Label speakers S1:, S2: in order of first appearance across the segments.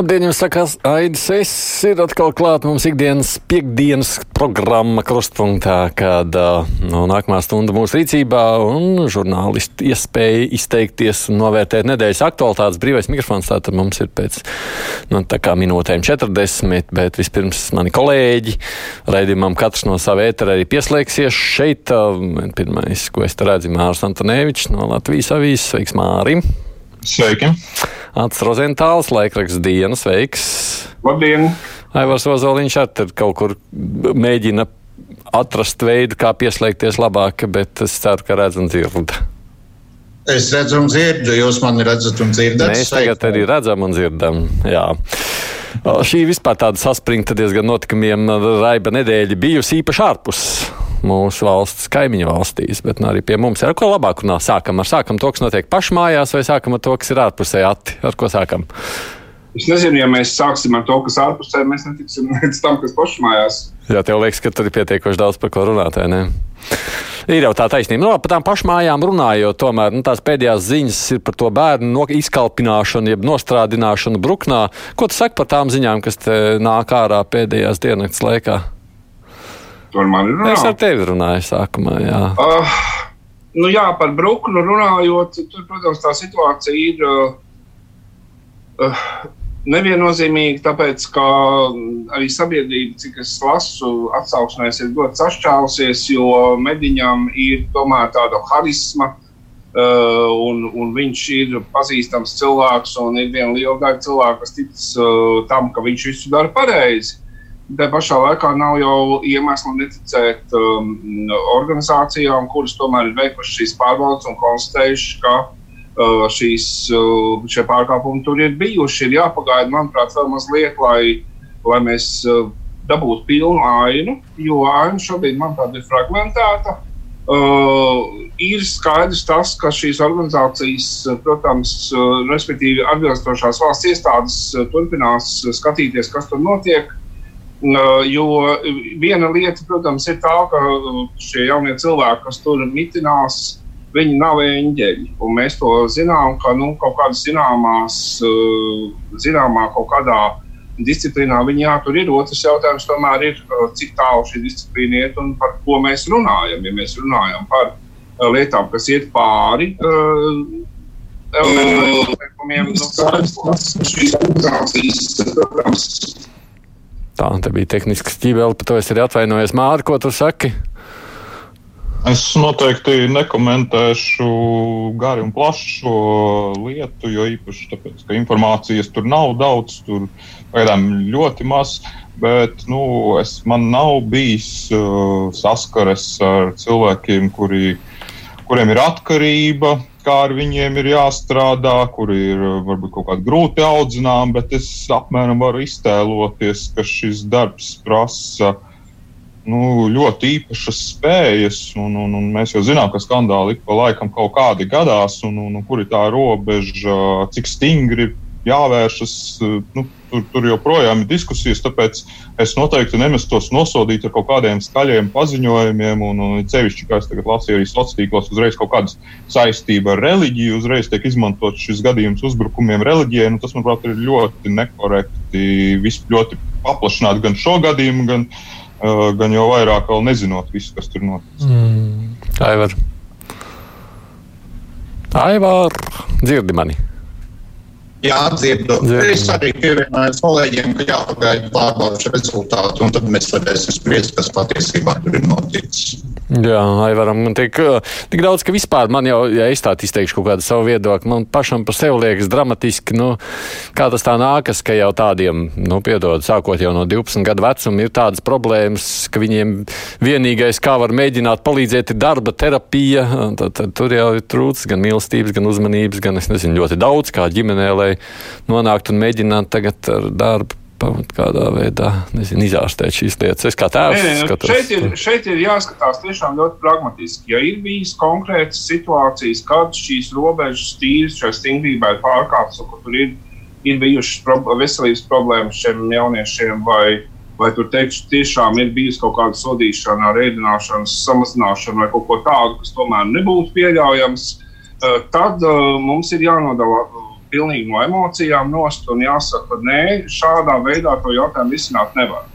S1: Labdien, jums sakās Aidis. Es ir atkal klāt mums ikdienas piekdienas programma krustpunktā, kad no nākamā stunda mūsu rīcībā un žurnālisti iespēja izteikties un novērtēt nedēļas aktualitātes. Brīvais mikrofons tātad mums ir pēc nu, minūtēm 40, bet vispirms mani kolēģi raidījumam katrs no sava ētera arī pieslēgsies šeit. Pirmais, ko es te redzu, Mārs Antonēvičs no Latvijas avīzes. Sveiks, Mārim!
S2: Sveiki!
S1: Ats Rozentāls, laikraksts dienas, veiks.
S2: Labdien!
S1: Aivars Ozoliņš arī kaut kur mēģina atrast veidu, kā pieslēgties labāk, bet es ceru, ka redz un dzird.
S3: Es redzu un dzirdu, jūs mani redzat un dzirdat.
S1: Mēs tagad arī redzam un dzirdam. Jā. Šī vispār tāda saspringta diezgan notikumiem raiba nedēļa bijusi īpaši ārpus mūsu valsts kaimiņu valstīs, bet nu, arī pie mums ar ko labāk runāt. Sākam ar sākam to, kas notiek pašmājās, vai sākam ar to, kas ir ārpusē ati. Ar ko sākam?
S2: Es nezinu, ja mēs sāksim ar to, kas ārpusē, mēs netiksim līdz tam, kas pašmājās.
S1: Jā, tev liekas, ka tur ir pietiekoši daudz par ko runāt? Ir jau tā taisnība. Nu, par tām pašmājām runājot, tomēr nu, tās pēdējās ziņas ir par to bērnu no izkalpināšanu, jeb nostrādināšanu bruknā. Ko tu saki par tām ziņām, kas nāk ārā pēdējās diennakts laikā?
S2: Par mani runā.
S1: Es ar tevi runāju sākumā, jā.
S2: Uh, nu jā, par Bruknu runājot, tur, protams, tā situācija ir uh, uh, neviennozīmīga, tāpēc, ka arī sabiedrība, cik es lasu, atsauksmēs ir ļoti sašķēlusies, jo mediņam ir tomēr tāda harisma. Uh, un, un viņš ir pazīstams cilvēks, un ir viena liela daļa cilvēku, kas tic uh, tam, ka viņš visu dara pareizi. Tā pašā laikā nav jau iemesla neticēt um, organizācijām, kuras tomēr ir veikušas šīs pārbaudes un konstatējušas, ka uh, šīs, uh, šie pārkāpumi tur ir bijuši. Ir jāpagaida, manuprāt, vēl mazliet, lai, lai mēs uh, dabūtu pilnu ainu, jo aina šobrīd, manuprāt, ir fragmentēta. Uh, ir skaidrs tas, ka šīs organizācijas, protams, uh, respektīvi atbilstošās valsts iestādes, uh, turpinās skatīties, kas tur notiek. Jo viena lieta, protams, ir tā, ka šie jaunie cilvēki, kas tur mitinās, viņi nav eņģeļi. Mēs to zinām, ka nu, kaut kādas zināmās, zināmā kaut kādā disciplīnā viņi jātur ir. Otrs jautājums tomēr ir, cik tālu šī disciplīna iet un par ko mēs runājam. Ja mēs runājam par lietām, kas iet pāri. Elementāriem noteikumiem, nu, šīs organizācijas, protams,
S1: Tā, tā bija tehniska ķībele, par to es arī atvainojos. Māri, ko tu saki?
S4: Es noteikti nekomentēšu gari un plaši šo lietu, jo īpaši tāpēc, ka informācijas tur nav daudz, tur pagaidām ļoti maz. Bet nu, es, man nav bijis uh, saskares ar cilvēkiem, kuri, kuriem ir atkarība, kā ar viņiem ir jāstrādā, kuri ir varbūt kaut kādi grūti audzināmi, bet es apmēram varu iztēloties, ka šis darbs prasa nu, ļoti īpašas spējas. Un, un, un mēs jau zinām, ka skandāli ik pa laikam kaut kādi gadās, un, un, un kur ir tā robeža, cik stingri jāvēršas. Nu, tur, tur joprojām ir diskusijas, tāpēc es noteikti nemestos nosodīt ar kaut kādiem skaļiem paziņojumiem, un, un cevišķi, kā es tagad lasīju, arī sociālos tīklos, uzreiz kaut kādas saistība ar reliģiju, uzreiz tiek izmantot šis gadījums uzbrukumiem reliģijai. Nu, tas, manuprāt, ir ļoti nekorekti. Viss ļoti paplašināt gan šo gadījumu, gan, uh, gan jau vairāk vēl nezinot visu, kas tur noticis.
S1: Mm. Aivar. Aivar, dzirdi mani!
S3: Jā, dzirdu. Es arī pievienojos kolēģiem, ka jāpagaida pārbaudas rezultāti, un tad mēs varēsim spriest, kas patiesībā tur ir noticis.
S1: Jā, Aivaram, man tik, tik daudz, ka vispār man jau, ja es tā izteikšu kaut kādu savu viedokli, man pašam par sevi liekas dramatiski, nu, kā tas tā nākas, ka jau tādiem, nu, piedod, sākot jau no 12 gadu vecuma, ir tādas problēmas, ka viņiem vienīgais, kā var mēģināt palīdzēt, ir darba terapija, tad, tad tur jau ir trūcis gan mīlestības, gan uzmanības, gan, es nezinu, ļoti daudz kā ģimenē, lai nonāktu un mēģinātu tagad ar darbu pamat kādā veidā nezinu, izārstēt šīs lietas. Es kā tēvs
S2: nē, nē, skatos. Šeit ir, šeit ir jāskatās tiešām ļoti pragmatiski. Ja ir bijis konkrētas situācijas, kad šīs robežas tīras šai stingrībai pārkāptas, un tur ir, ir bijušas pro, veselības problēmas šiem jauniešiem vai, vai tur teikšu, tiešām ir bijusi kaut kāda sodīšana, rēdināšanas samazināšana vai kaut ko tādu, kas tomēr nebūtu pieļaujams, tad mums ir jānodala pilnīgi no emocijām nost un jāsaka, ka nē, šādā veidā to jautājumu risināt nevar.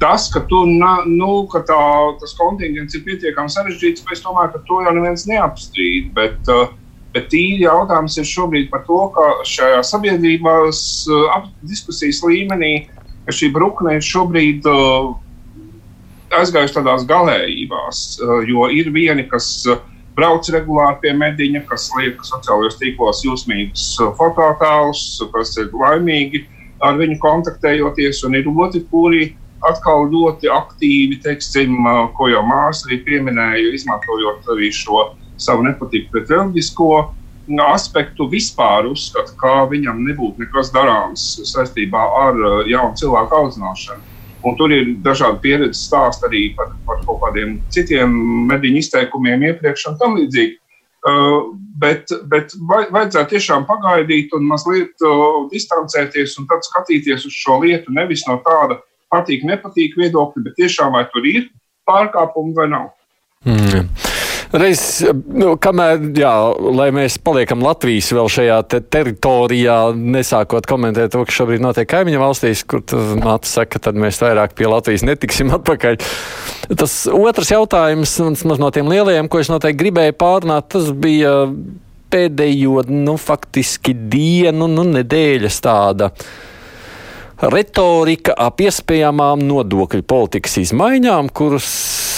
S2: Tas, ka, tu, na, nu, ka tā, tas kontingents ir pietiekami sarežģīts, es domāju, ka to jau neviens neapstrīd. Bet, uh, bet tīri jautājums ir šobrīd par to, ka šajā sabiedrības uh, diskusijas līmenī šī brukne ir šobrīd uh, aizgājusi tādās galējībās, jo ir vieni, kas brauc regulāri pie mediņa, kas liek sociālajos tīklos jūsmīgus fototēlus, kas ir laimīgi ar viņu kontaktējoties, un ir otri, kuri atkal ļoti aktīvi, teiksim, ko jau māsa arī pieminēja, izmantojot arī šo savu nepatīku pret reliģisko aspektu, vispār uzskata, ka viņam nebūtu nekas darāms saistībā ar jaunu cilvēku audzināšanu. Un tur ir dažādi pieredzes stāsti arī par, par kaut kādiem citiem mediņu izteikumiem iepriekš un tam līdzīgi. Uh, bet, bet vajadzētu tiešām pagaidīt un mazliet uh, distancēties un tad skatīties uz šo lietu nevis no tāda patīk, nepatīk viedokļi, bet tiešām vai tur ir pārkāpumi vai nav.
S1: Mm. Reiz, nu, kamēr, jā, lai mēs paliekam Latvijas vēl šajā te teritorijā, nesākot komentēt to, kas šobrīd notiek kaimiņu valstīs, kur māte saka, tad mēs vairāk pie Latvijas netiksim atpakaļ. Tas otrs jautājums, maz no tiem lielajiem, ko es noteikti gribēju pārunāt, tas bija pēdējo, nu, faktiski dienu, nu, nedēļas tāda retorika ap iespējamām nodokļu politikas izmaiņām, kuras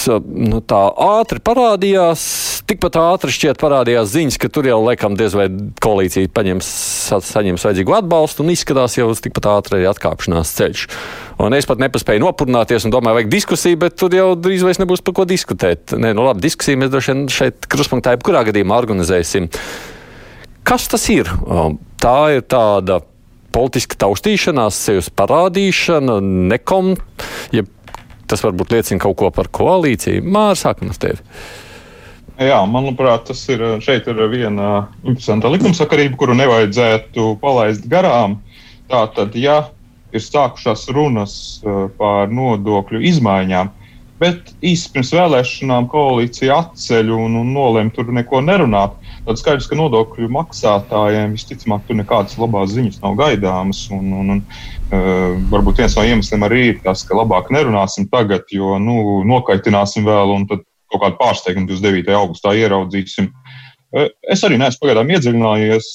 S1: nu, tā ātri parādījās. Tikpat ātri šķiet parādījās ziņas, ka tur jau laikam diez vai koalīcija paņems, saņems vajadzīgu atbalstu un izskatās jau uz tikpat ātri arī atkāpšanās ceļš. Un es pat nepaspēju nopurnāties un domāju, vajag diskusiju, bet tur jau drīz vairs nebūs par ko diskutēt. Nē, nu labi, diskusiju mēs droši vien šeit kruspunktā jebkurā gadījumā organizēsim. Kas tas ir? Tā ir tāda politiska taustīšanās, sevis parādīšana, nekom, ja tas varbūt liecina kaut ko par koalīciju. Māra, sākam ar tevi.
S4: Jā, manuprāt, tas ir šeit ir viena interesanta likumsakarība, kuru nevajadzētu palaist garām. Tātad, ja ir sākušās runas eh, par nodokļu izmaiņām, bet īsi pirms vēlēšanām koalīcija atceļ un, un nolēma tur neko nerunāt, Tad skaidrs, ka nodokļu maksātājiem visticamāk tur nekādas labās ziņas nav gaidāmas. Un, un, un, varbūt viens no iemesliem arī ir tas, ka labāk nerunāsim tagad, jo nu, nokaitināsim vēl, un tad kaut kādu pārsteigumu 29. augustā ieraudzīsim. Uh, es arī neesmu pagaidām iedziļinājies.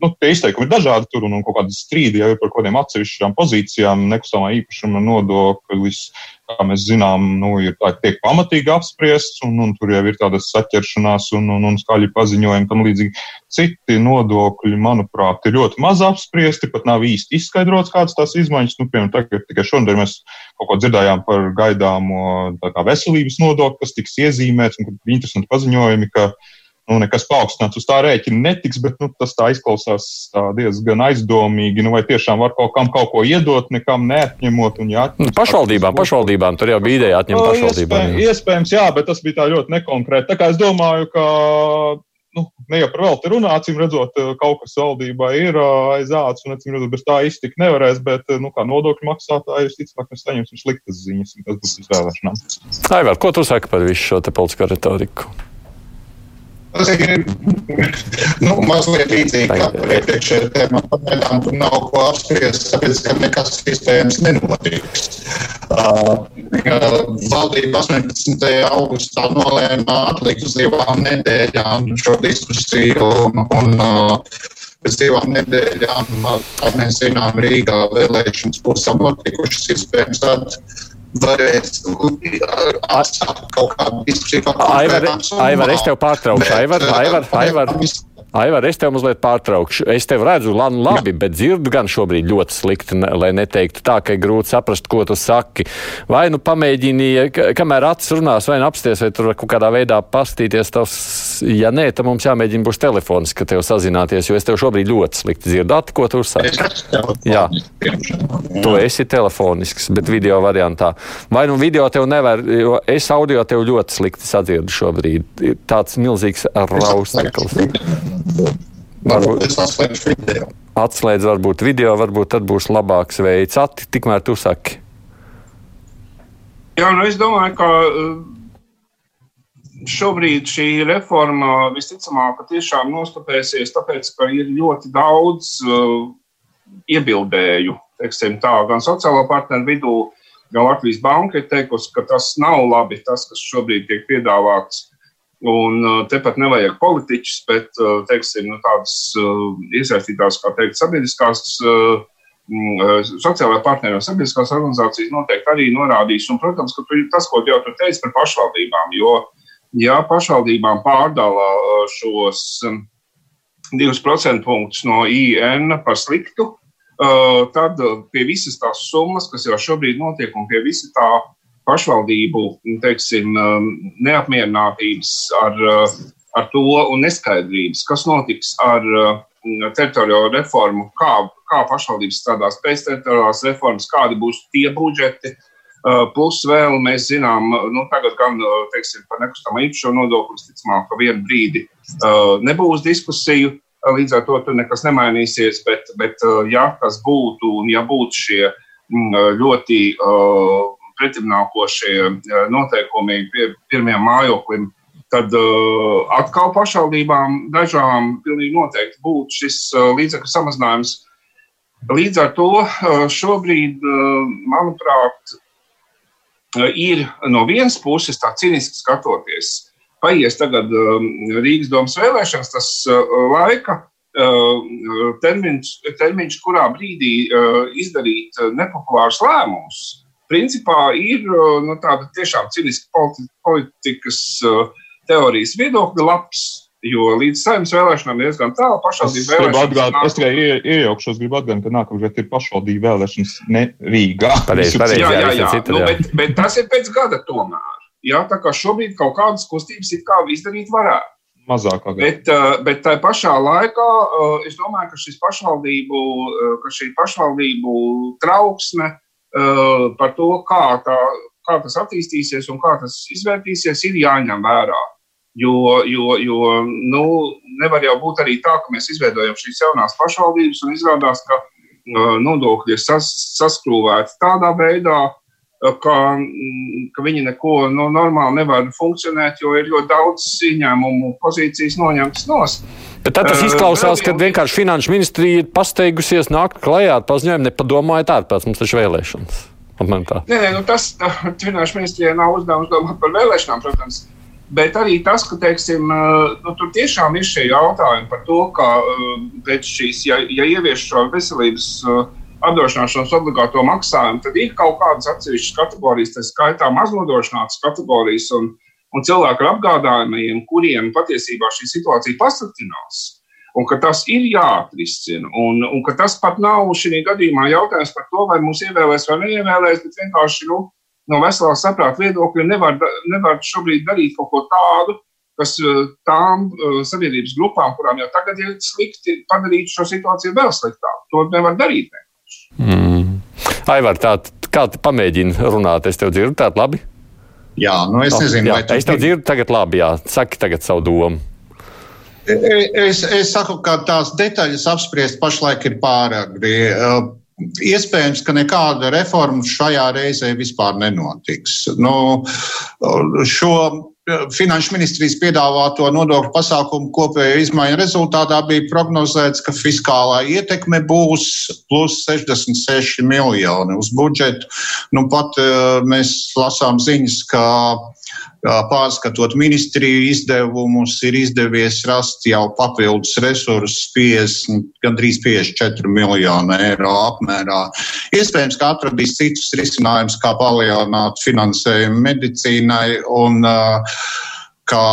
S4: Uh, nu, tie izteikumi ir dažādi tur, un, un kaut kādi strīdi jau par kaut kādiem atsevišķām pozīcijām, nekustamā īpašuma nodoklis, kā mēs zinām, nu, ir tā, tiek pamatīgi apspriests, un, un tur jau ir tādas saķeršanās un, un, un skaļi paziņojumi tam līdzīgi. Citi nodokļi, manuprāt, ir ļoti maz apspriesti, pat nav īsti izskaidrots, kādas tās izmaiņas. Nu, piemēram, tagad tikai šodien mēs kaut ko dzirdējām par gaidāmo veselības nodokli, kas tiks iezīmēts, un interesanti paziņojumi, ka nu, nekas paaugstināts uz tā rēķina netiks, bet nu, tas tā izklausās tā diezgan aizdomīgi. Nu, vai tiešām var kaut kam kaut ko iedot, nekam neatņemot? Jā,
S1: nu, pašvaldībām, pašvaldībām tur jau bija ideja atņemt pašvaldībām.
S4: Iespējams, iespējams, jā, bet tas bija tā ļoti nekonkrēti. Tā kā es domāju, ka nu, ne jau par velti runāsim, redzot, kaut kas valdībā ir aiz ācis, un, acīm redzot, bez tā iztikt nevarēs, bet, nu, kā nodokļu maksātāji, visticamāk, mēs saņemsim sliktas ziņas, un tas būs izvēlēšanām.
S1: Aivar, ko tu saki par visu šo te politisko retoriku?
S3: Tas ir nu, mazliet līdzīgi kā iepriekšējā tēmā. Pagaidām tur nav ko apspriest, tāpēc ka nekas iespējams nenotiks. Uh, valdība 18. augustā nolēma atlikt uz divām nedēļām šo diskusiju. Un, un, uh, Pēc divām nedēļām, kā mēs zinām, Rīgā vēlēšanas būs notikušas. Iespējams, tad varēs atsākt kaut kādu diskusiju.
S1: Aivar, Aivar, es tev pārtraukšu. Aivar, Aivar, Aivar. Aivar, es tev mazliet pārtraukšu. Es tev redzu, labi, bet dzirdu gan šobrīd ļoti slikti, lai neteiktu tā, ka ir grūti saprast, ko tu saki. Vai nu pamēģini, kamēr acis runās, vai nu apsties, vai tur kaut kādā veidā pastīties. Tas, ja nē, tad mums jāmēģina būs telefons, ka tev sazināties, jo es tev šobrīd ļoti slikti dzirdu. Ati, ko tu saki? Jā, tu esi telefonisks, bet video variantā. Vai nu video tev nevar, jo es audio tev ļoti slikti sadzirdu šobrīd. Tāds milzīgs rausteklis.
S3: Varbūt es atslēgšu video.
S1: Atslēdz varbūt video, varbūt tad būs labāks veids. Ati, tikmēr tu saki.
S2: Jā, nu es domāju, ka šobrīd šī reforma visticamāk tiešām nostupēsies, tāpēc, ka ir ļoti daudz uh, iebildēju, teiksim tā, gan sociālo partneru vidū, gan Latvijas banka ir teikusi, ka tas nav labi, tas, kas šobrīd tiek piedāvāts. Un uh, tepat nevajag politiķus, bet uh, teiksim, nu, tādas uh, iesaistītās, kā teikt, sabiedriskās, sociālajā partneru un sabiedriskās organizācijas noteikti arī norādīs. Un, protams, ka tas, ko jau tu teici par pašvaldībām, jo ja pašvaldībām pārdala šos um, divus procentpunktus no IN par sliktu, tad pie visas tās summas, kas jau šobrīd notiek, un pie visa tā pašvaldību teiksim, neapmierinātības ar, ar to un neskaidrības, kas notiks ar teritoriālo reformu, kā, kā pašvaldības strādās pēc teritoriālās reformas, kādi būs tie budžeti. Plus vēl mēs zinām, nu, tagad gan teiksim, par nekustamo īpašumu nodokli, visticamāk, ka vienu brīdi nebūs diskusiju, līdz ar to tur nekas nemainīsies, bet, bet ja tas būtu un ja būtu šie ļoti pretimnākošie noteikumi pie pirmajam mājoklim, tad uh, atkal pašvaldībām dažām pilnīgi noteikti būtu šis uh, līdzekļu samazinājums. Līdz ar to uh, šobrīd, manuprāt, ir no vienas puses tā cīniski skatoties. Paies tagad Rīgas domas vēlēšanas, tas laika termiņš, termiņš, kurā brīdī izdarīt nepopulārus lēmumus, principā ir nu, tāda tiešām cīniska politi politikas teorijas viedokļa labs. Jo līdz saimnes vēlēšanām ir diezgan tālu pašvaldību vēlēšanas.
S4: Es tikai iejaukšos, gribu atgādināt, ka nākamgad ir pašvaldību vēlēšanas ne Rīgā.
S1: Pareizi, pareizi.
S2: Jā, jā, jā. Citu, nu, bet, bet tas ir pēc gada tomēr. Jā, tā kā šobrīd kaut kādas kustības ir kā izdarīt varētu.
S4: Mazākā gada.
S2: Bet, bet tā pašā laikā es domāju, ka, pašvaldību, ka šī pašvaldību trauksme Uh, par to, kā, tā, kā tas attīstīsies un kā tas izvērtīsies, ir jāņem vērā. Jo, jo, jo nu, nevar jau būt arī tā, ka mēs izveidojam šīs jaunās pašvaldības un izrādās, ka uh, nodokļi ir sas, saskrūvēti tādā veidā, ka, mm, ka viņi neko nu, normāli nevar funkcionēt, jo ir ļoti daudz ieņēmumu pozīcijas noņemtas nost.
S1: Bet tad tas izklausās, ka vienkārši finanšu ministrija ir pasteigusies nākt klajā ar paziņojumu, nepadomājot ārpēc mums taču vēlēšanas.
S2: Nē, nē nu tas finanšu ministrijai nav uzdevums domāt par vēlēšanām, protams. Bet arī tas, ka teiksim, nu, tur tiešām ir šie jautājumi par to, ka pēc šīs, ja, ja ievieš šo veselības apdrošināšanas obligāto maksājumu, tad ir kaut kādas atsevišķas kategorijas, tā skaitā maznodrošinātas kategorijas. Un, un cilvēku ar apgādājumiem, kuriem patiesībā šī situācija pasliktinās. Un ka tas ir jāatrisina, un, un ka tas pat nav šī gadījumā jautājums par to, vai mūs ievēlēs vai neievēlēs, bet vienkārši nu, no veselā saprāta viedokļa nevar, nevar šobrīd darīt kaut ko tādu, kas eh, tām uh, sabiedrības grupām, kurām jau tagad ir slikti, padarītu šo situāciju vēl sliktāku. To nevar darīt.
S1: Mm. Aivar, tā, kā tu pamēģini runāt, es tev dzirdu tādu labi?
S3: Jā, nu es nezinu,
S1: oh, jā, vai tas ir. Es tev dzirdu tagad labi, jā. Saki tagad savu domu.
S3: E, e, es, es saku, ka tās detaļas apspriest pašlaik ir pāragri. E, iespējams, ka nekāda reforma šajā reizē vispār nenotiks. Nu, šo Finanšu ministrijas piedāvāto nodokļu pasākumu kopējo izmaiņu rezultātā bija prognozēts, ka fiskālā ietekme būs plus 66 miljoni uz budžetu. Nu, pat mēs lasām ziņas, ka pārskatot ministriju izdevumus, ir izdevies rast jau papildus resursus 50, gandrīz 54 miljonu eiro apmērā. Iespējams, ka atradīs citus risinājumus, kā palielināt finansējumu medicīnai un kā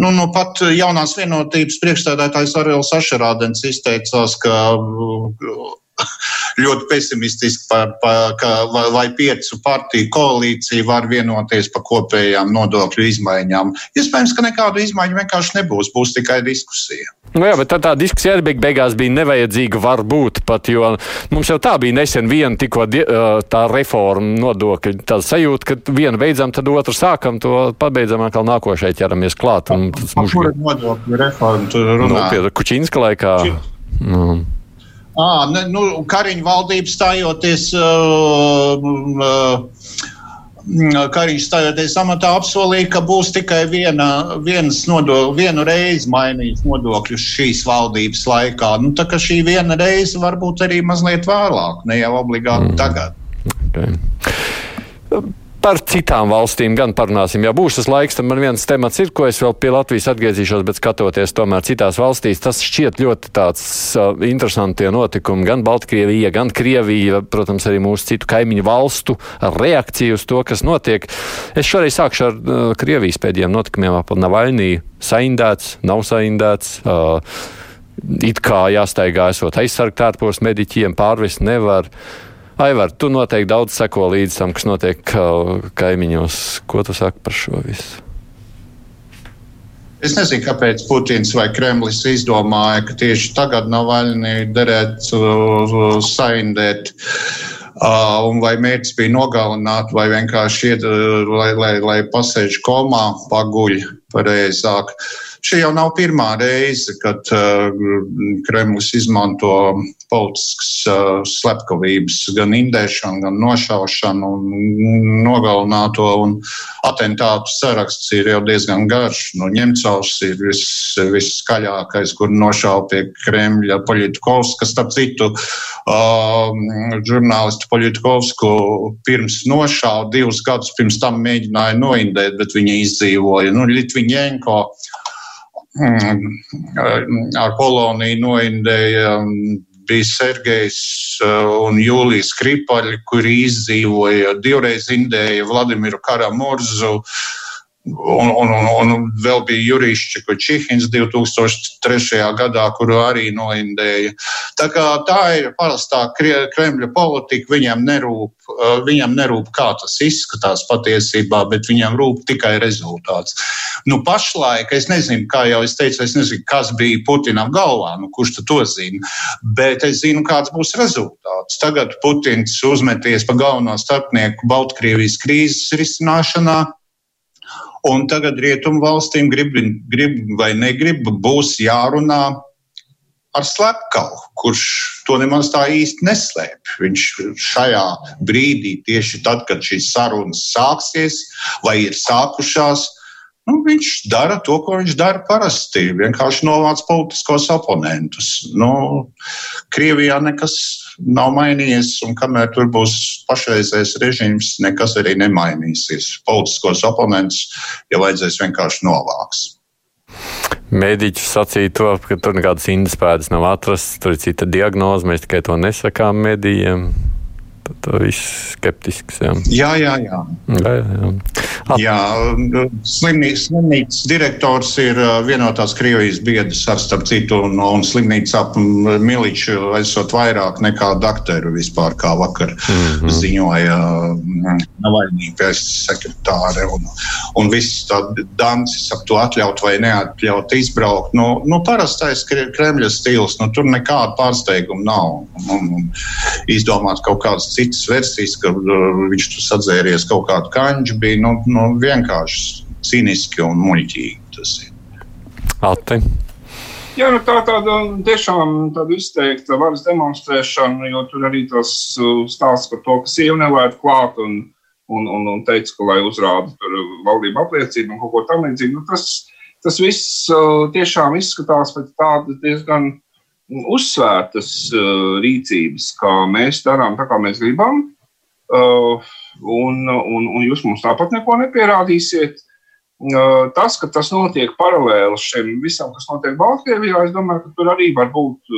S3: Nu, nu, pat jaunās vienotības priekšstādātājs Arvils Ašerādens izteicās, ka ļoti pesimistiski par, par ka, vai, piecu partiju koalīcija var vienoties par kopējām nodokļu izmaiņām. Iespējams, ka nekādu izmaiņu vienkārši nebūs, būs tikai diskusija.
S1: Nu jā, bet tā, tā diskusija arī beigās bija nevajadzīga, varbūt pat, jo mums jau tā bija nesen viena tikko tā reforma nodokļa. Tāda sajūta, ka vienu beidzam, tad otru sākam, to pabeidzam, atkal nākošais ķeramies klāt. Un
S3: tas mums ir nodokļu reforma, tur runā. Nu,
S1: pie Kučinska laikā. Nu.
S3: À, ne, nu, Kariņa valdība stājoties. Uh, uh, Kariņš stājoties amatā apsolīja, ka būs tikai viena, nodok, vienu reizi mainījis nodokļus šīs valdības laikā. Nu, tā kā šī viena reize varbūt arī mazliet vēlāk, ne jau obligāti mm. tagad.
S1: Okay par citām valstīm gan parunāsim. Ja būs tas laiks, tad man viens temats ir, ko es vēl pie Latvijas atgriezīšos, bet skatoties tomēr citās valstīs, tas šķiet ļoti tāds uh, interesanti notikumi. Gan Baltkrievija, gan Krievija, protams, arī mūsu citu kaimiņu valstu reakcija uz to, kas notiek. Es šoreiz sākšu ar uh, Krievijas pēdējiem notikumiem ap Navaļnī. Saindēts, nav saindēts. Uh, it kā jāstaigā esot aizsargt ārpus mediķiem, pārvest nevar. Aivar, tu noteikti daudz seko līdz tam, kas notiek kaimiņos. Ko tu saki par šo visu?
S3: Es nezinu, kāpēc Putins vai Kremlis izdomāja, ka tieši tagad Navaļnī derētu saindēt. Uh, un vai mērķis bija nogalināt, vai vienkārši iet, lai, lai, lai pasēž komā, paguļ pareizāk. Uh, Šī jau nav pirmā reize, kad uh, Kremlis izmanto politiskas uh, slepkavības, gan indēšanu, gan nošaušanu un nogalināto. Un atentātu saraksts ir jau diezgan garš. Nu, Ņemcovs ir vis, viskaļākais, kur nošauja pie Kremļa Poļitkovs, kas, starp citu, uh, žurnālistu Poļitkovsku pirms nošauja divus gadus pirms tam mēģināja noindēt, bet viņa izdzīvoja. Nu, Litviņēnko Mm, ar Poloniju noindēja mm, bija Sergejs uh, un Jūlijas Kripaļi, kuri izdzīvoja divreiz indēja Vladimiru Karamurzu. Un, un, un, un vēl bija Jurijs Čihins 2003. gadā, kuru arī noindēja. Tā, tā ir parastā Kremļa politika. Viņam nerūp, viņam nerūp, kā tas izskatās patiesībā, bet viņam rūp tikai rezultāts. Nu, pašlaik es nezinu, kā jau es teicu, es nezinu, kas bija Putinam galvā, nu, kurš to zina, bet es zinu, kāds būs rezultāts. Tagad Putins uzmeties pa galveno starpnieku Baltkrievijas krīzes risināšanā Un tagad rietumu valstīm grib, grib vai negrib, būs jārunā ar slepkavu, kurš to nemaz tā īsti neslēpj. Viņš šajā brīdī, tieši tad, kad šīs sarunas sāksies vai ir sākušās, Nu, viņš dara to, ko viņš dara parasti. Vienkārši novāc politiskos oponentus. Nu, Krievijā nekas nav mainījies, un kamēr tur būs pašreizējais režīms, nekas arī nemainīsies. Politiskos oponentus, ja vajadzēs, vienkārši novāks.
S1: Mēdīķis sacīja to, ka tur nekādas indespēdas nav atrastas, tur ir cita diagnoze, mēs tikai to nesakām medijiem. Tad viss skeptisks. Jā,
S3: jā, jā. jā. jā, jā. At... jā slimnīcas, slimnīcas direktors ir vienotās Krievijas biedrs ar starp citu, un, un slimnīca ap Miliču esot vairāk nekā dakteru vispār, kā vakar mm -hmm. ziņoja Navaļnīgais sekretāre. Un, un viss tā dancis ap to atļaut vai neatļaut izbraukt. Nu, nu parastais Kremļa stils, nu tur nekāda pārsteiguma nav. Un, un izdomāt kaut kādas citas versijas, ka uh, viņš tur sadzēries kaut kādu kanģu, bija nu, nu, vienkārši cīniski un muļķīgi. Tas ir.
S1: Ate.
S2: Jā, nu tā tāda tiešām tāda izteikta varas demonstrēšana, jo tur arī tas uh, stāsts par to, ka sieva nevarētu klāt un, un, un, un teica, ka lai uzrāda tur valdību apliecību un kaut ko tam līdzīgu. Nu, tas, tas viss uh, tiešām izskatās pēc tāda diezgan uzsvērtas uh, rīcības, kā mēs darām, tā kā mēs gribam. Uh, un, un, un jūs mums tāpat neko nepierādīsiet. Uh, tas, ka tas notiek paralēli šim visam, kas notiek Baltkrievijā, es domāju, ka tur arī var būt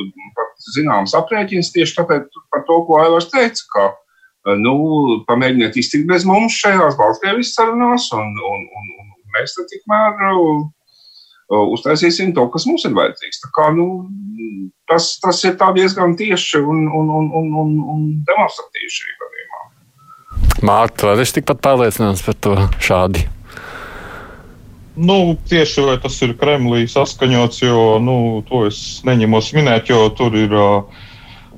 S2: zināms aprēķins tieši tāpēc par to, ko Aivars teica, ka nu, pamēģiniet iztikt bez mums šajās Baltkrievijas sarunās, un, un, un, un mēs tad tikmēr uztaisīsim to, kas mums ir vajadzīgs. Tā kā, nu, tas, tas ir diezgan tieši un, un, un, un, un, un demonstratīvi šī gadījumā.
S1: Mārta, vai es tikpat pārliecināts par to šādi?
S4: Nu, tieši vai tas ir Kremlī saskaņots, jo nu, to es neņemos minēt, jo tur ir uh,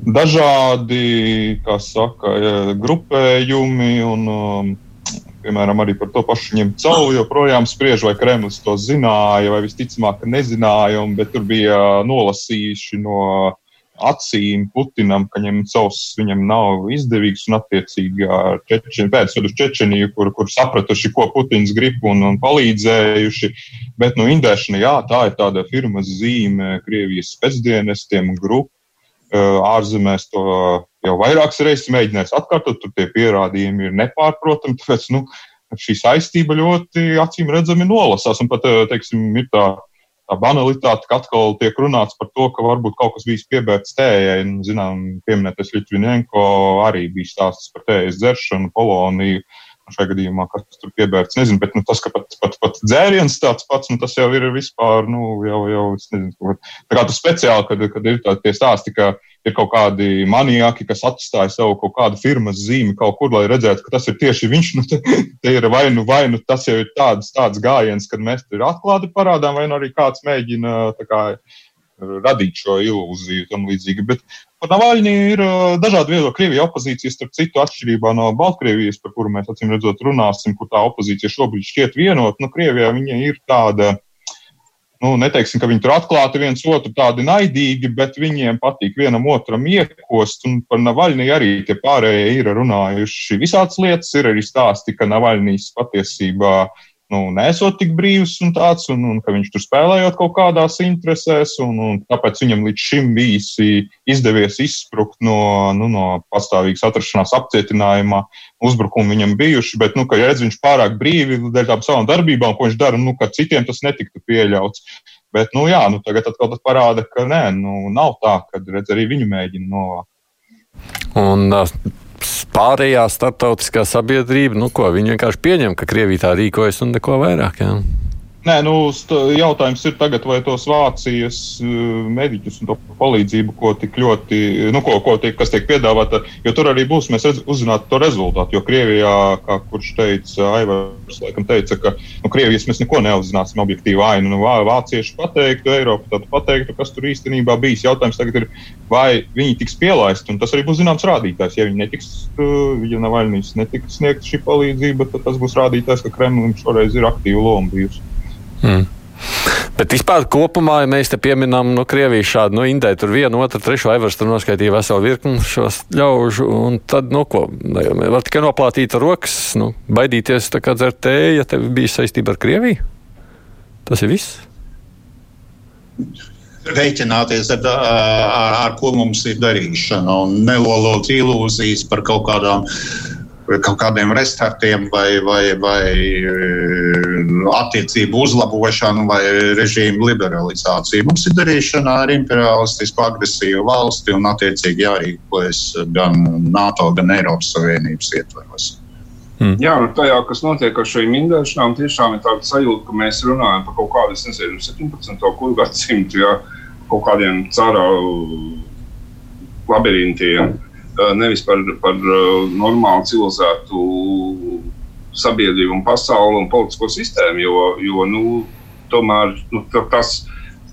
S4: dažādi saka, grupējumi un um, piemēram, arī par to pašu ņemt cauri, joprojām spriež, vai Kremlis to zināja, vai visticamāk, nezināja, un, bet tur bija nolasījuši no acīm Putinam, ka Ņemcovs viņam nav izdevīgs un attiecīgi Čečeni, pēc tam uz Čečeniju, kur, kur sapratuši, ko Putins grib un, un palīdzējuši. Bet, nu, indēšana, jā, tā ir tāda firmas zīme Krievijas spēcdienestiem un grupu. Ārzemēs to jau vairākas reizes mēģinājis atkārtot, tur tie pierādījumi ir nepārprotami. Tāpēc nu, šī saistība ļoti acīm redzami nolasās. Un pat, teiksim, ir tā, tā banalitāte, ka atkal tiek runāts par to, ka varbūt kaut kas bijis piebērts tējai. Zinām, pieminētais Litvinenko arī bija stāsts par tējas dzeršanu, Poloniju. Šajā gadījumā, kas tur piebērts, nezinu, bet nu, tas, ka pat, pat, pat dzēriens tāds pats, nu, tas jau ir vispār, nu, jau, jau, nezinu, tā kā tas speciāli, kad, kad ir tādi stāsti, ka ir kaut kādi maniaki, kas atstāja savu kaut kādu firmas zīmi kaut kur, lai redzētu, ka tas ir tieši viņš. Nu, te, te ir vai nu, vai nu tas jau ir tāds, tāds gājiens, kad mēs tur atklāti parādām, vai nu arī kāds mēģina kā, radīt šo ilūziju tam līdzīgi. Bet par Navaļņu ir dažādi viedokļi. Krievija opozīcija, starp citu, atšķirībā no Baltkrievijas, par kuru mēs acīm redzot runāsim, kur tā opozīcija šobrīd šķiet vienota. Nu, Krievijā viņa ir tāda nu, neteiksim, ka viņi tur atklāti viens otru tādi naidīgi, bet viņiem patīk vienam otram iekost. Un par Navaļniju arī tie pārējie ir runājuši visādas lietas. Ir arī stāsti, ka Navaļnijas patiesībā nu, nesot tik brīvs un tāds, un, un ka viņš tur spēlējot kaut kādās interesēs, un, un tāpēc viņam līdz šim bijis izdevies izsprukt no, nu, no pastāvīgas atrašanās apcietinājumā. Uzbrukumi viņam bijuši, bet, nu, ka redz viņš pārāk brīvi dēļ tām savām darbībām, ko viņš dara, nu, ka citiem tas netiktu pieļauts. Bet, nu, jā, nu, tagad atkal tas parāda, ka nē, nu, nav tā, ka redz arī viņu mēģina no.
S1: Un, uh, pārējā starptautiskā sabiedrība, nu, ko, viņi vienkārši pieņem, ka Krievija tā rīkojas un neko vairāk. Jā.
S4: Nē, nu, jautājums ir tagad, vai tos Vācijas eh, mediķus un to palīdzību, ko tik ļoti, nu, ko, ko tiek, kas tiek piedāvāta, jo tur arī būs, mēs uzzinātu to rezultātu. Jo Krievijā, kā kurš teica, Aivars, laikam teica, ka no nu, Krievijas mēs neko neuzzināsim objektīvu ainu. Nu, vācieši pateiktu, Eiropa tad pateiktu, kas tur īstenībā bijis. Jautājums tagad ir, vai viņi tiks pielaisti, un tas arī būs zināms rādītājs. Ja viņi netiks, eh, ja Navaļnijas netiks sniegt šī palīdzība, tad tas būs rādītājs, ka Kremlim šoreiz ir aktīva loma bijusi.
S1: Mm. Bet vispār kopumā, ja mēs te pieminām no Krievijas šādu, nu, Indai tur vienu, otru, trešo evaru, tur noskaitīja veselu virkni šos ļaužu, un tad, nu, ko, var tikai noplātīt rokas, nu, baidīties tā kā dzert tēju, ja tev bija saistība ar Krieviju? Tas ir viss?
S3: Reiķināties ar, ar, ar ko mums ir darīšana un nelolot ilūzijas par kaut kādām uh, kaut kādiem restartiem vai, vai, vai eh, attiecību uzlabošanu vai režīmu liberalizāciju. Mums ir darīšana ar imperialistisku agresīvu valsti un attiecīgi jārīkojas gan NATO, gan Eiropas Savienības ietvaros.
S2: Hmm. Jā, nu tajā, kas notiek ar šīm indēšanām, tiešām ir tāda sajūta, ka mēs runājam par kaut kādu, nezinu, 17. gadsimtu, ja kaut kādiem cara labirintiem. Eh, nevis par, par eh, normālu civilizētu sabiedrību un pasauli un politisko sistēmu, jo, jo nu, tomēr nu, tas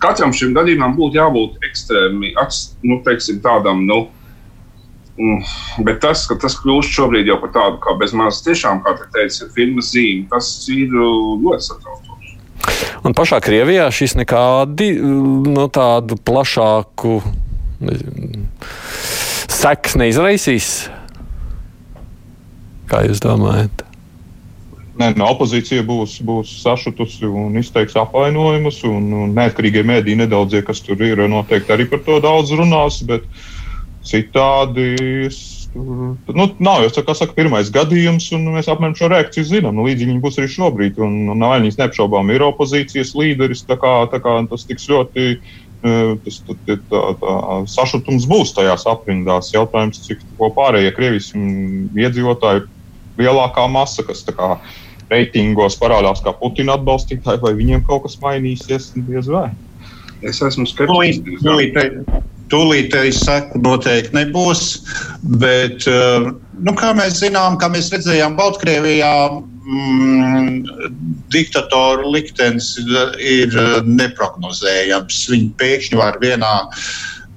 S2: katram šim gadījumam būtu jābūt ekstrēmi, nu, teiksim, tādam, nu, mm, Bet tas, ka tas kļūst šobrīd jau par tādu kā bezmaz tiešām, kā te teica, filmas zīme, tas ir ļoti satraucoši.
S1: Un pašā Krievijā šis nekādi no nu, tādu plašāku nezinu, sekas neizraisīs? Kā jūs domājat?
S4: Nē, no opozīcija būs, būs sašutusi un izteiks apvainojumus. Un, un neatkarīgie mēdīji nedaudzie, kas tur ir, noteikti arī par to daudz runās. Bet citādi tur nu, nav jau tā, saka, pirmais gadījums, un mēs apmēram šo reakciju zinām. Nu, līdzīgi viņi būs arī šobrīd. Un, un Navaļņīs neapšaubām ir opozīcijas līderis. Tā kā, tā kā tas tiks ļoti tas, tā, tā, tā sašutums būs tajās aprindās. Jautājums, cik pārējie Krievijas iedzīvotāji lielākā masa, kas kā, reitingos parādās kā Putina atbalstītāji, vai viņiem kaut kas mainīsies, diez vai.
S2: Es esmu skeptisks.
S3: Tūlīt es saku, noteikti nebūs. Bet, eh, nu, kā mēs zinām, kā mēs redzējām Baltkrievijā, mm, diktatoru liktenis ir neprognozējams. Viņi pēkšņi var vienā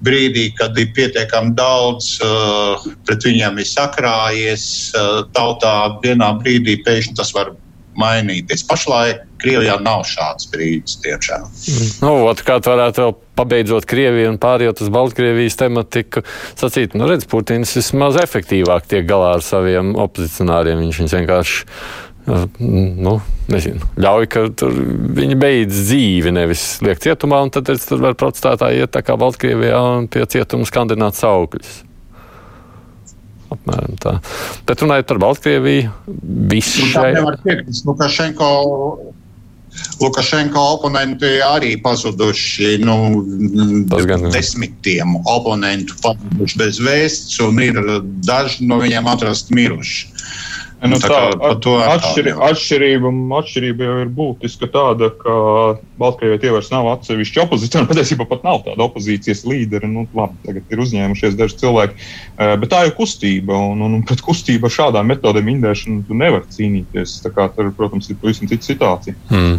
S3: brīdī, kad ir pietiekami daudz uh, pret viņiem sakrājies uh, tautā, vienā brīdī pēkšņi tas var mainīties. Pašlaik Krievijā nav šāds brīdis, tiešām.
S1: Mm. Nu, Otrkārt, varētu vēl pabeidzot Krieviju un pārējot uz Baltkrievijas tematiku, sacīt, nu redz, Putins vismaz efektīvāk tiek galā ar saviem opozicionāriem. Viņš viņus vienkārši. Nu, nezinu, ļauj, ka viņi beidz dzīvi, nevis liek cietumā, un tad tur var protestētāji iet tā kā Baltkrievijā un pie cietuma skandināt saukļus. Apmēram tā. Bet runājot par Baltkrieviju, visu
S3: nu, šai... nevar piekrist. Lukašenko, Lukašenko oponenti arī pazuduši. Nu, gan, desmitiem oponentu pazuduši bez vēsts, un ir daži no viņiem atrasti miruši.
S4: Nu, tā, tā, atšķiri, atšķirība, atšķirība jau ir būtiska tāda, ka Baltkrievijai tie vairs nav atsevišķi opozīcija. Patiesībā pat nav tāda opozīcijas līdera. Nu, labi, tagad ir uzņēmušies daži cilvēki. Eh, bet tā ir kustība, un, un pret kustību ar šādām metodēm indēšanu nevar cīnīties. Tā kā tur, protams, ir pavisam cita situācija.
S1: Hmm.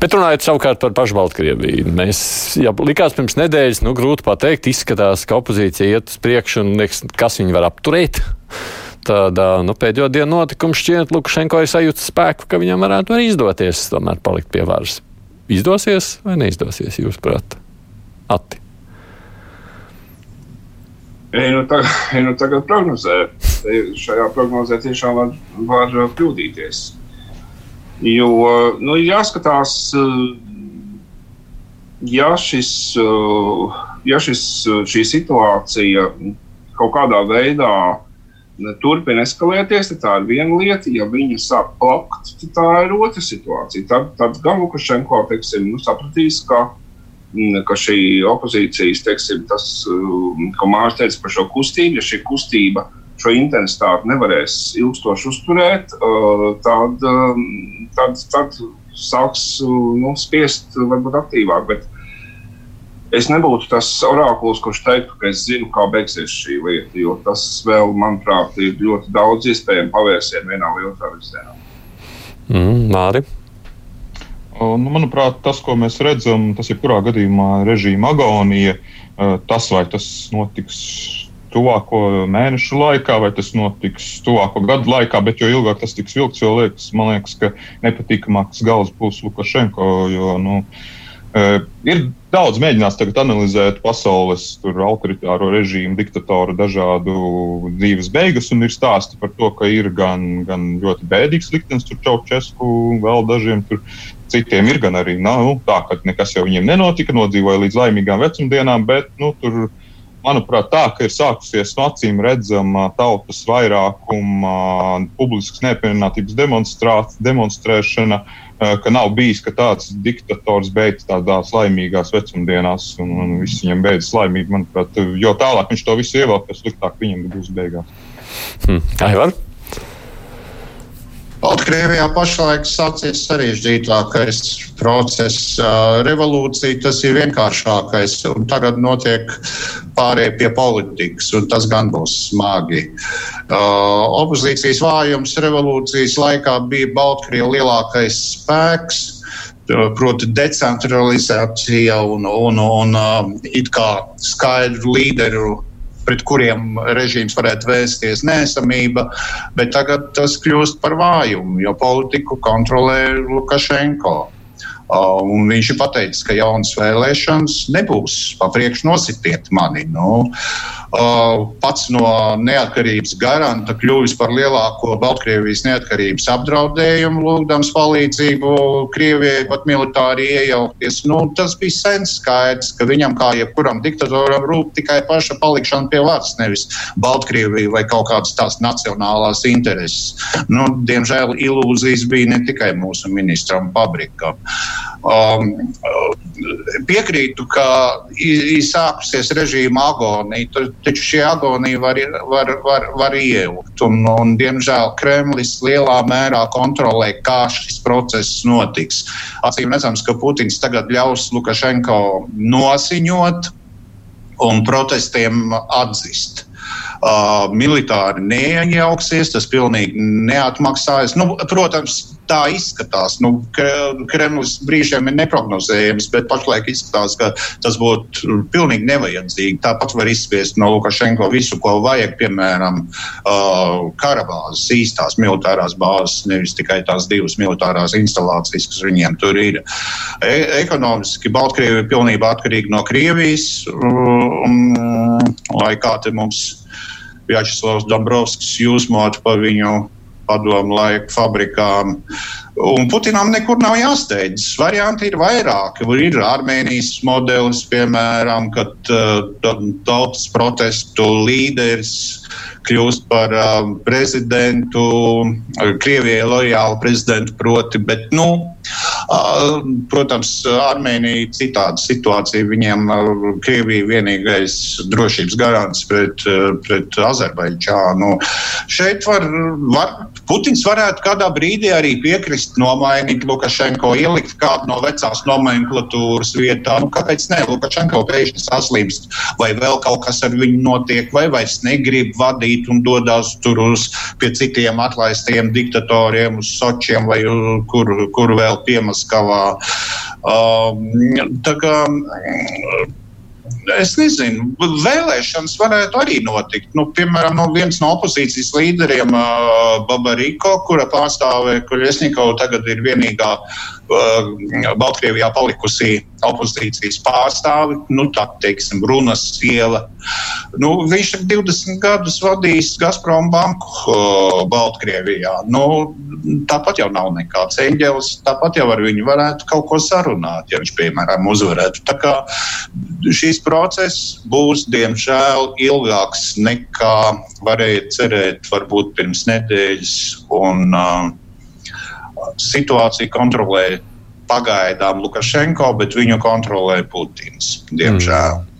S1: Bet runājot savukārt par pašu Baltkrieviju, mēs jau likās pirms nedēļas, nu, grūti pateikt, izskatās, ka opozīcija iet uz priekšu un liekas, kas viņu var apturēt tad nu, pēdējo dienu notikumu šķiet, Lukašenko ir sajūta spēku, ka viņam varētu arī izdoties tomēr palikt pie varas. Izdosies vai neizdosies, jūsuprāt, Ati?
S2: Ja nu, tagad, ja nu tagad prognozē, šajā prognozē tiešām var, var kļūdīties. Jo nu, jāskatās, ja, šis, ja šis, šī situācija kaut kādā veidā turpina eskalēties, tad tā ir viena lieta. Ja viņa sāk plakt, tad tā ir otra situācija. Tad, tad gan Lukašenko teiksim, nu, sapratīs, ka, mm, ka šī opozīcijas, teiksim, tas, mm, ko Mārcis teica par šo kustību, ja šī kustība šo intensitāti nevarēs ilgstoši uzturēt, tad, mm, tad, tad sāks nu, spiest varbūt aktīvāk. Bet, Es nebūtu tas orakls, kurš teiktu, ka es zinu, kā beigsies šī lieta, jo tas vēl, manuprāt, ir ļoti daudz iespējamu pavērsienu vienā vai otrā virzienā.
S1: Mm, Māri?
S4: Nu, manuprāt, tas, ko mēs redzam, tas ir kurā gadījumā režīma agonija. Tas, vai tas notiks tuvāko mēnešu laikā, vai tas notiks tuvāko gadu laikā, bet jo ilgāk tas tiks vilkts, jo liekas, man liekas, ka nepatīkamāks gals būs Lukašenko. Jo, nu, Uh, ir daudz mēģināts tagad analizēt pasaules autoritāro režīmu, diktatoru dažādu dzīves beigas, un ir stāsti par to, ka ir gan, gan ļoti bēdīgs liktenis, tur Čaučesku, vēl dažiem tur. Citiem ir, gan arī nu, tā, ka nekas jau viņiem nenotika, nodzīvoja līdz laimīgām vecumdienām, bet nu, tur manuprāt, tā, ka ir sākusies acīm redzama tautas vairākuma, publiskas neapmierinātības demonstrēšana. Eh, ka nav bijis, ka tāds diktators beidzas tādās laimīgās vecumdienās, un, un viss viņam beidzas laimīgi. Manuprāt, jo tālāk viņš to visu ievelk, jo sliktāk viņam būs beigās.
S1: Hmm. Aivar?
S3: Baltkrievijā pašlaik sācies sarežģītākais process. Revolūcija tas ir vienkāršākais, un tagad notiek pārējai pie politikas, un tas gan būs smagi. Opozīcijas vājums revolūcijas laikā bija Baltkrievijas lielākais spēks proti, decentralizācija un, un, un, it kā skaidru līderu pret kuriem režīms varētu vēsties nēsamība, bet tagad tas kļūst par vājumu, jo politiku kontrolē Lukašenko. Uh, un viņš ir pateicis, ka jaunas vēlēšanas nebūs. Papriekš nositiet mani. Nu, pats no neatkarības garanta kļuvis par lielāko Baltkrievijas neatkarības apdraudējumu, lūgdams palīdzību Krievijai pat militāri iejaukties. Nu, tas bija sen skaidrs, ka viņam, kā jebkuram diktatoram, rūp tikai paša palikšana pie varas, nevis Baltkrievija vai kaut kādas tās nacionālās intereses. Nu, diemžēl ilūzijas bija ne tikai mūsu ministram Pabrikam. Um, piekrītu, ka ir sākusies režīma agonija, taču šī agonija var, var, var, var ieilgt. Un, un, diemžēl Kremlis lielā mērā kontrolē, kā šis process notiks. Acīm redzams, ka Putins tagad ļaus Lukašenko nosiņot un protestiem atzīt. Uh, militāri neiejauksies, tas pilnīgi neatmaksājas. Nu, protams, tā izskatās. Nu, Kremlis brīžiem ir neparedzējams, bet pašlaik izskatās, ka tas būtu pilnīgi nevajadzīgi. Tāpat var izspiest no Lukašenko visu, ko vajag, piemēram, uh, karavāzes, īstās militārās bāzes, nevis tikai tās divas militārās instalācijas, kas viņiem tur ir. E ekonomiski Baltkrievija ir pilnībā atkarīga no Krievijas, um, lai kā te mums Vjačeslavs Dombrovskis jūsmot par viņu padomu laiku fabrikām. Un Putinam nekur nav jāsteidzas. Varianti ir vairāki. Ir Armēnijas modelis, piemēram, kad uh, tautas protestu līderis kļūst par uh, prezidentu, Krievijai lojālu prezidentu proti, bet, nu, protams, Armēnija citāda situācija. Viņiem Krievija vienīgais drošības garants pret, pret Azerbaidžānu. Šeit var, var, Putins varētu kādā brīdī arī piekrist nomainīt Lukašenko, ielikt kādu no vecās nomenklatūras vietā. Nu, kāpēc ne? Lukašenko pēkšņi saslimst, vai vēl kaut kas ar viņu notiek, vai vairs negrib vadīt un dodas tur uz pie citiem atlaistiem diktatoriem, uz Sočiem vai kur, kur vēl piemaskavā. Um, tā kā es nezinu, vēlēšanas varētu arī notikt. Nu, piemēram, no viens no opozīcijas līderiem, uh, Babariko, kura pārstāvē Kuļesnikovs, tagad ir vienīgā uh, Baltkrievijā palikusī opozīcijas pārstāvi, nu, tā teiksim, runas iela. Nu, viņš ir 20 gadus vadījis Gazprom banku uh, Baltkrievijā. Nu, tāpat jau nav nekāds eņģelis, tāpat jau ar viņu varētu kaut ko sarunāt, ja viņš, piemēram, uzvarētu. Tā kā šīs process būs, diemžēl, ilgāks nekā varēja cerēt varbūt pirms nedēļas. Un, uh, situāciju kontrolē pagaidām Lukašenko, bet viņu kontrolē Putins, diemžēl. Mm.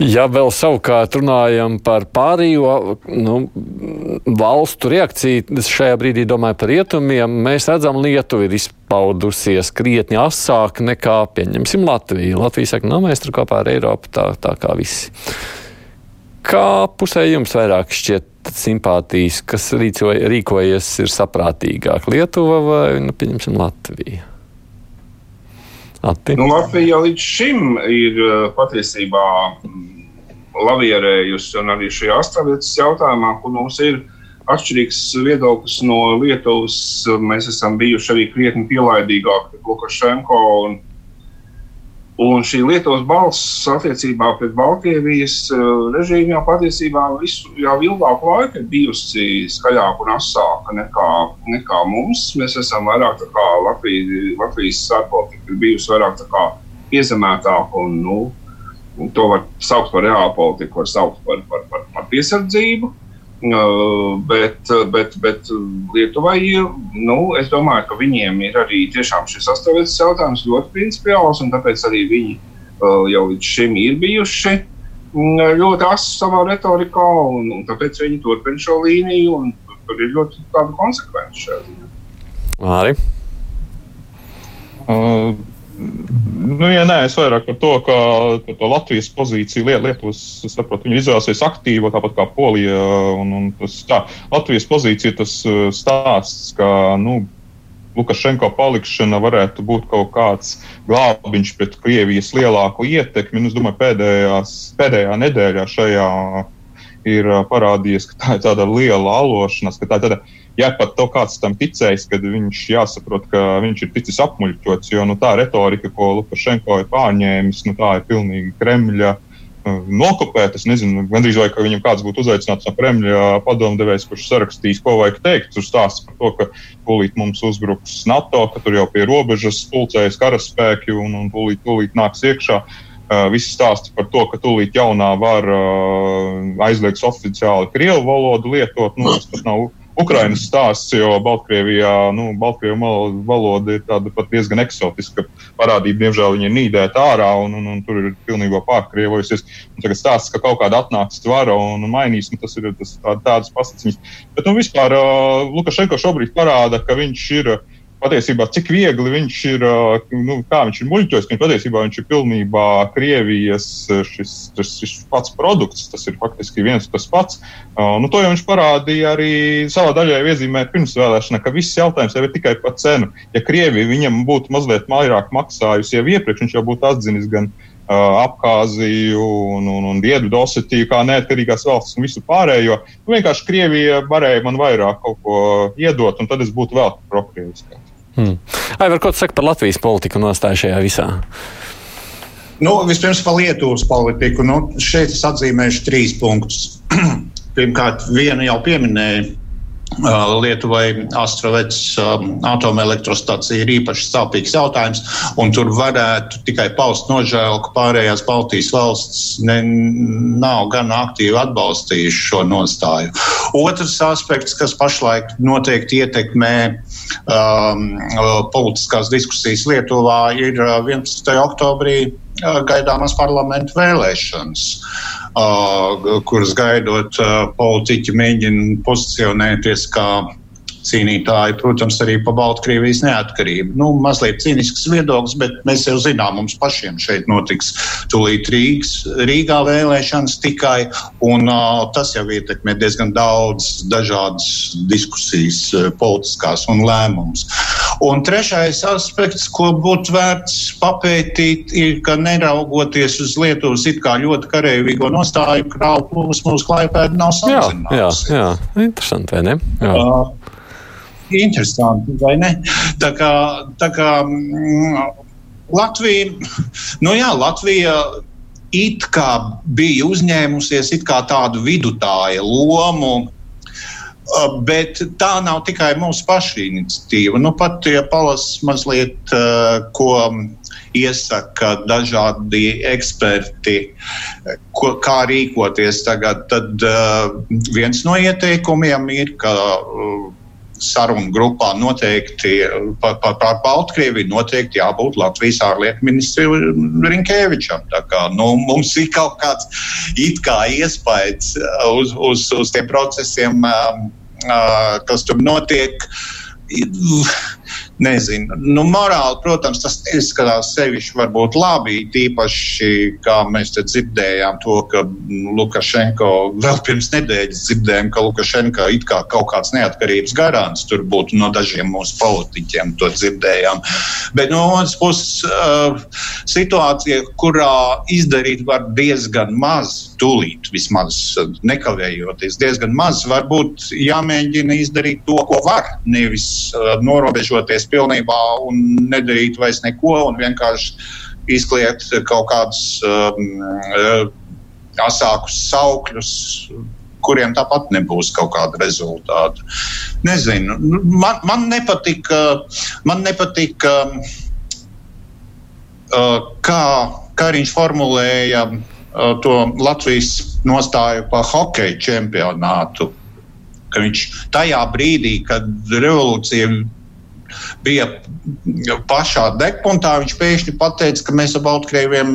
S1: Ja vēl savukārt runājam par pārējo nu, valstu reakciju, šajā brīdī domāju par rietumiem, mēs redzam, Lietuva ir izpaudusies krietni asāk nekā, pieņemsim, Latviju. Latvija saka, nu, mēs tur kopā ar Eiropu tā, tā kā visi. Kā pusē jums vairāk šķiet simpātijas, kas rīkojas ir saprātīgāk? Lietuva vai, nu, Latvija?
S2: Ati. Nu, Latvija līdz šim ir uh, patiesībā mm, lavierējusi, un arī šajā astāvietas jautājumā, kur mums ir atšķirīgs viedoklis no Lietuvas, mēs esam bijuši arī krietni pielaidīgāki Lukašenko un Un šī Lietuvas balss attiecībā pret Baltkrievijas eh, režīmu jau patiesībā visu, jau ilgāku laiku ir bijusi skaļāka un asāka nekā, nekā mums. Mēs esam vairāk kā Latvijas, Latvijas sārpolitika ir bijusi vairāk piezemētāka un nu, to var saukt par reālu politiku, var saukt par, par, par, par piesardzību. Bet, bet, bet Lietuvai ir, nu, es domāju, ka viņiem ir arī tiešām šis sastāvdaļas jautājums ļoti principiāls, un tāpēc arī viņi jau līdz šim ir bijuši ļoti asi savā retorikā, un, un tāpēc viņi turpina šo līniju, un tur ir ļoti tāda konsekvence šajā ziņā.
S1: Arī.
S4: Uh, Nu, ja nē, es vairāk par to, ka, ka to Latvijas pozīciju Lietuvas, es saprotu, viņi izvēlēsies aktīvo, tāpat kā Polija. Un, un tas, tā, Latvijas pozīcija tas uh, stāsts, ka, nu, Lukašenko palikšana varētu būt kaut kāds glābiņš pret Krievijas lielāko ietekmi. Nu, es domāju, pēdējās, pēdējā nedēļā šajā ir uh, parādījies, ka tā ir tāda liela alošanās, ka tā ir tāda ja pat to kāds tam ticējis, tad viņš jāsaprot, ka viņš ir ticis apmuļķots. Jo nu, tā retorika, ko Lukašenko ir pārņēmis, nu, tā ir pilnīgi Kremļa. Uh, nokopēt, es nezinu, gandrīz vai viņam kāds būtu uzaicināts no Kremļa padomdevējs, kurš sarakstīs, ko vajag teikt. Tur stāsta par to, ka tūlīt mums uzbruks NATO, ka tur jau pie robežas pulcējas karaspēki un, un tūlīt, tūlīt nāks iekšā. Uh, visi stāsta par to, ka tūlīt jaunā var uh, aizliegs oficiāli krievu valodu lietot. Nu, tas nav Ukrainas stāsts, jo Baltkrievijā, nu, Baltkrievu valoda ir tāda pat diezgan eksotiska parādība. Diemžēl viņa ir nīdēta ārā un, un, un tur ir pilnībā pārkrievojusies. Un tagad stāsts, ka kaut kāda atnāks tvara un mainīs, nu, tas ir tas, tā, tādas pasaciņas. Bet, nu, vispār uh, Lukašenko šobrīd parāda, ka viņš ir uh, patiesībā cik viegli viņš ir, nu, kā viņš ir muļķojis, ka patiesībā viņš ir pilnībā Krievijas šis, šis, šis pats produkts. Tas ir faktiski viens tas pats. Nu, to jau viņš parādīja arī savā daļā iezīmēt pirmsvēlēšanā, ka viss jautājums jau ir tikai par cenu. Ja Krievija viņam būtu mazliet vairāk maksājusi jau iepriekš, viņš jau būtu atzinis gan Abhāziju un, un, un Dienvidosetiju kā neatkarīgās valstis un visu pārējo. Nu, vienkārši Krievija varēja man vairāk kaut ko iedot, un tad es būtu vēl prokrieviskāks.
S1: Hmm. Aivar, ko tu saki par Latvijas politiku nostāju šajā visā?
S3: Nu, vispirms par Lietuvas politiku. Nu, šeit es atzīmēšu trīs punktus. Pirmkārt, vienu jau pieminēju Lietuvai Astravets um, atomelektrostacija ir īpaši sāpīgs jautājums, un tur varētu tikai paust nožēlu, ka pārējās Baltijas valsts ne, nav gan aktīvi atbalstījuši šo nostāju. Otrs aspekts, kas pašlaik noteikti ietekmē um, politiskās diskusijas Lietuvā, ir 11. Uh, oktobrī uh, gaidāmas parlamentu vēlēšanas. Uh, kuras gaidot politiķi mēģina pozicionēties kā cīnītāji, protams, arī par Baltkrievijas neatkarību. Nu, mazliet cīnisks viedoklis, bet mēs jau zinām, mums pašiem šeit notiks tūlīt Rīgas, Rīgā vēlēšanas tikai, un uh, tas jau ietekmē diezgan daudz dažādas diskusijas, uh, politiskās un lēmumus. Un trešais aspekts, ko būtu vērts papētīt, ir, ka neraugoties uz Lietuvas it kā ļoti karavīgo nostāju, krāvu plūsmu mūsu klājpēdi nav
S1: samazināts. Jā, jā, jā, interesanti, vai ne? Jā. Uh,
S3: interesanti, vai ne? Tā kā, tā kā mm, Latvija, nu jā, Latvija it kā bija uzņēmusies it kā tādu vidutāja lomu. Bet tā nav tikai mūsu paša iniciatīva. Nu, pat ja palasa mazliet, ko iesaka dažādi eksperti, ko, kā rīkoties tagad, tad viens no ieteikumiem ir, ka sarunu grupā noteikti par, par, par Baltkrieviju noteikti jābūt Latvijas ārlietu ministram Rinkēvičam. Tā kā nu, mums ir kaut kāds it kā iespējas uz, uz, uz tiem procesiem, kas tur notiek nezinu. Nu, morāli, protams, tas izskatās sevišķi varbūt labi, tīpaši, kā mēs te dzirdējām to, ka Lukašenko vēl pirms nedēļas dzirdējām, ka Lukašenko it kā kaut kāds neatkarības garants tur būtu no dažiem mūsu politiķiem, to dzirdējām. Bet no otras puses uh, situācija, kurā izdarīt var diezgan maz, tūlīt vismaz nekavējoties, diezgan maz, varbūt jāmēģina izdarīt to, ko var, nevis uh, norobežoties pilnībā un nedarīt vairs neko un vienkārši izkliegt kaut kādus um, asākus saukļus, kuriem tāpat nebūs kaut kāda rezultāta. Nezinu, nu, man, man nepatika, man nepatika uh, kā Kariņš formulēja uh, to Latvijas nostāju par hokeja čempionātu. Viņš tajā brīdī, kad revolūcija bija pašā degpuntā. Viņš pēkšņi pateica, ka mēs ar Baltkrieviem,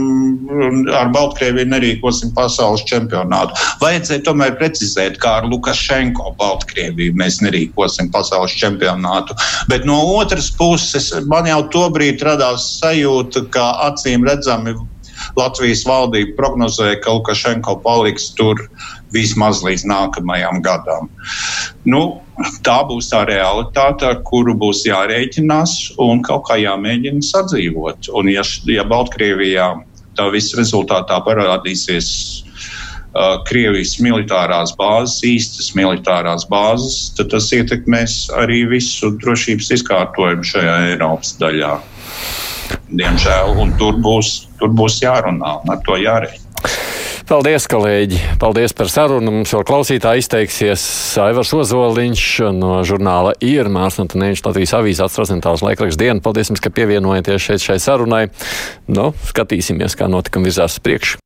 S3: ar Baltkrieviem nerīkosim pasaules čempionātu. Vajadzēja tomēr precizēt, kā ar Lukašenko Baltkrieviju mēs nerīkosim pasaules čempionātu. Bet no otras puses, man jau tobrīd radās sajūta, ka acīm redzami Latvijas valdība prognozēja, ka Lukašenko paliks tur vismaz līdz nākamajam gadam. Nu, tā būs tā realitāte, ar kuru būs jārēķinās un kaut kā jāmēģina sadzīvot. Un, ja, ja Baltkrievijā tā viss rezultātā parādīsies uh, Krievijas militārās bāzes, īstas militārās bāzes, tad tas ietekmēs arī visu drošības izkārtojumu šajā Eiropas daļā diemžēl. Tur būs, tur būs jārunā un ar to jārēķina.
S1: Paldies, kolēģi! Paldies par sarunu. Mums vēl klausītāji izteiksies Aivars Ozoliņš no žurnāla Ir Mārsnota Nēņš Latvijas avīzes atstrozentāls laikraksts dienu. Paldies jums, ka pievienojaties šeit šai sarunai. Nu, skatīsimies, kā notikumi virzās priekšu.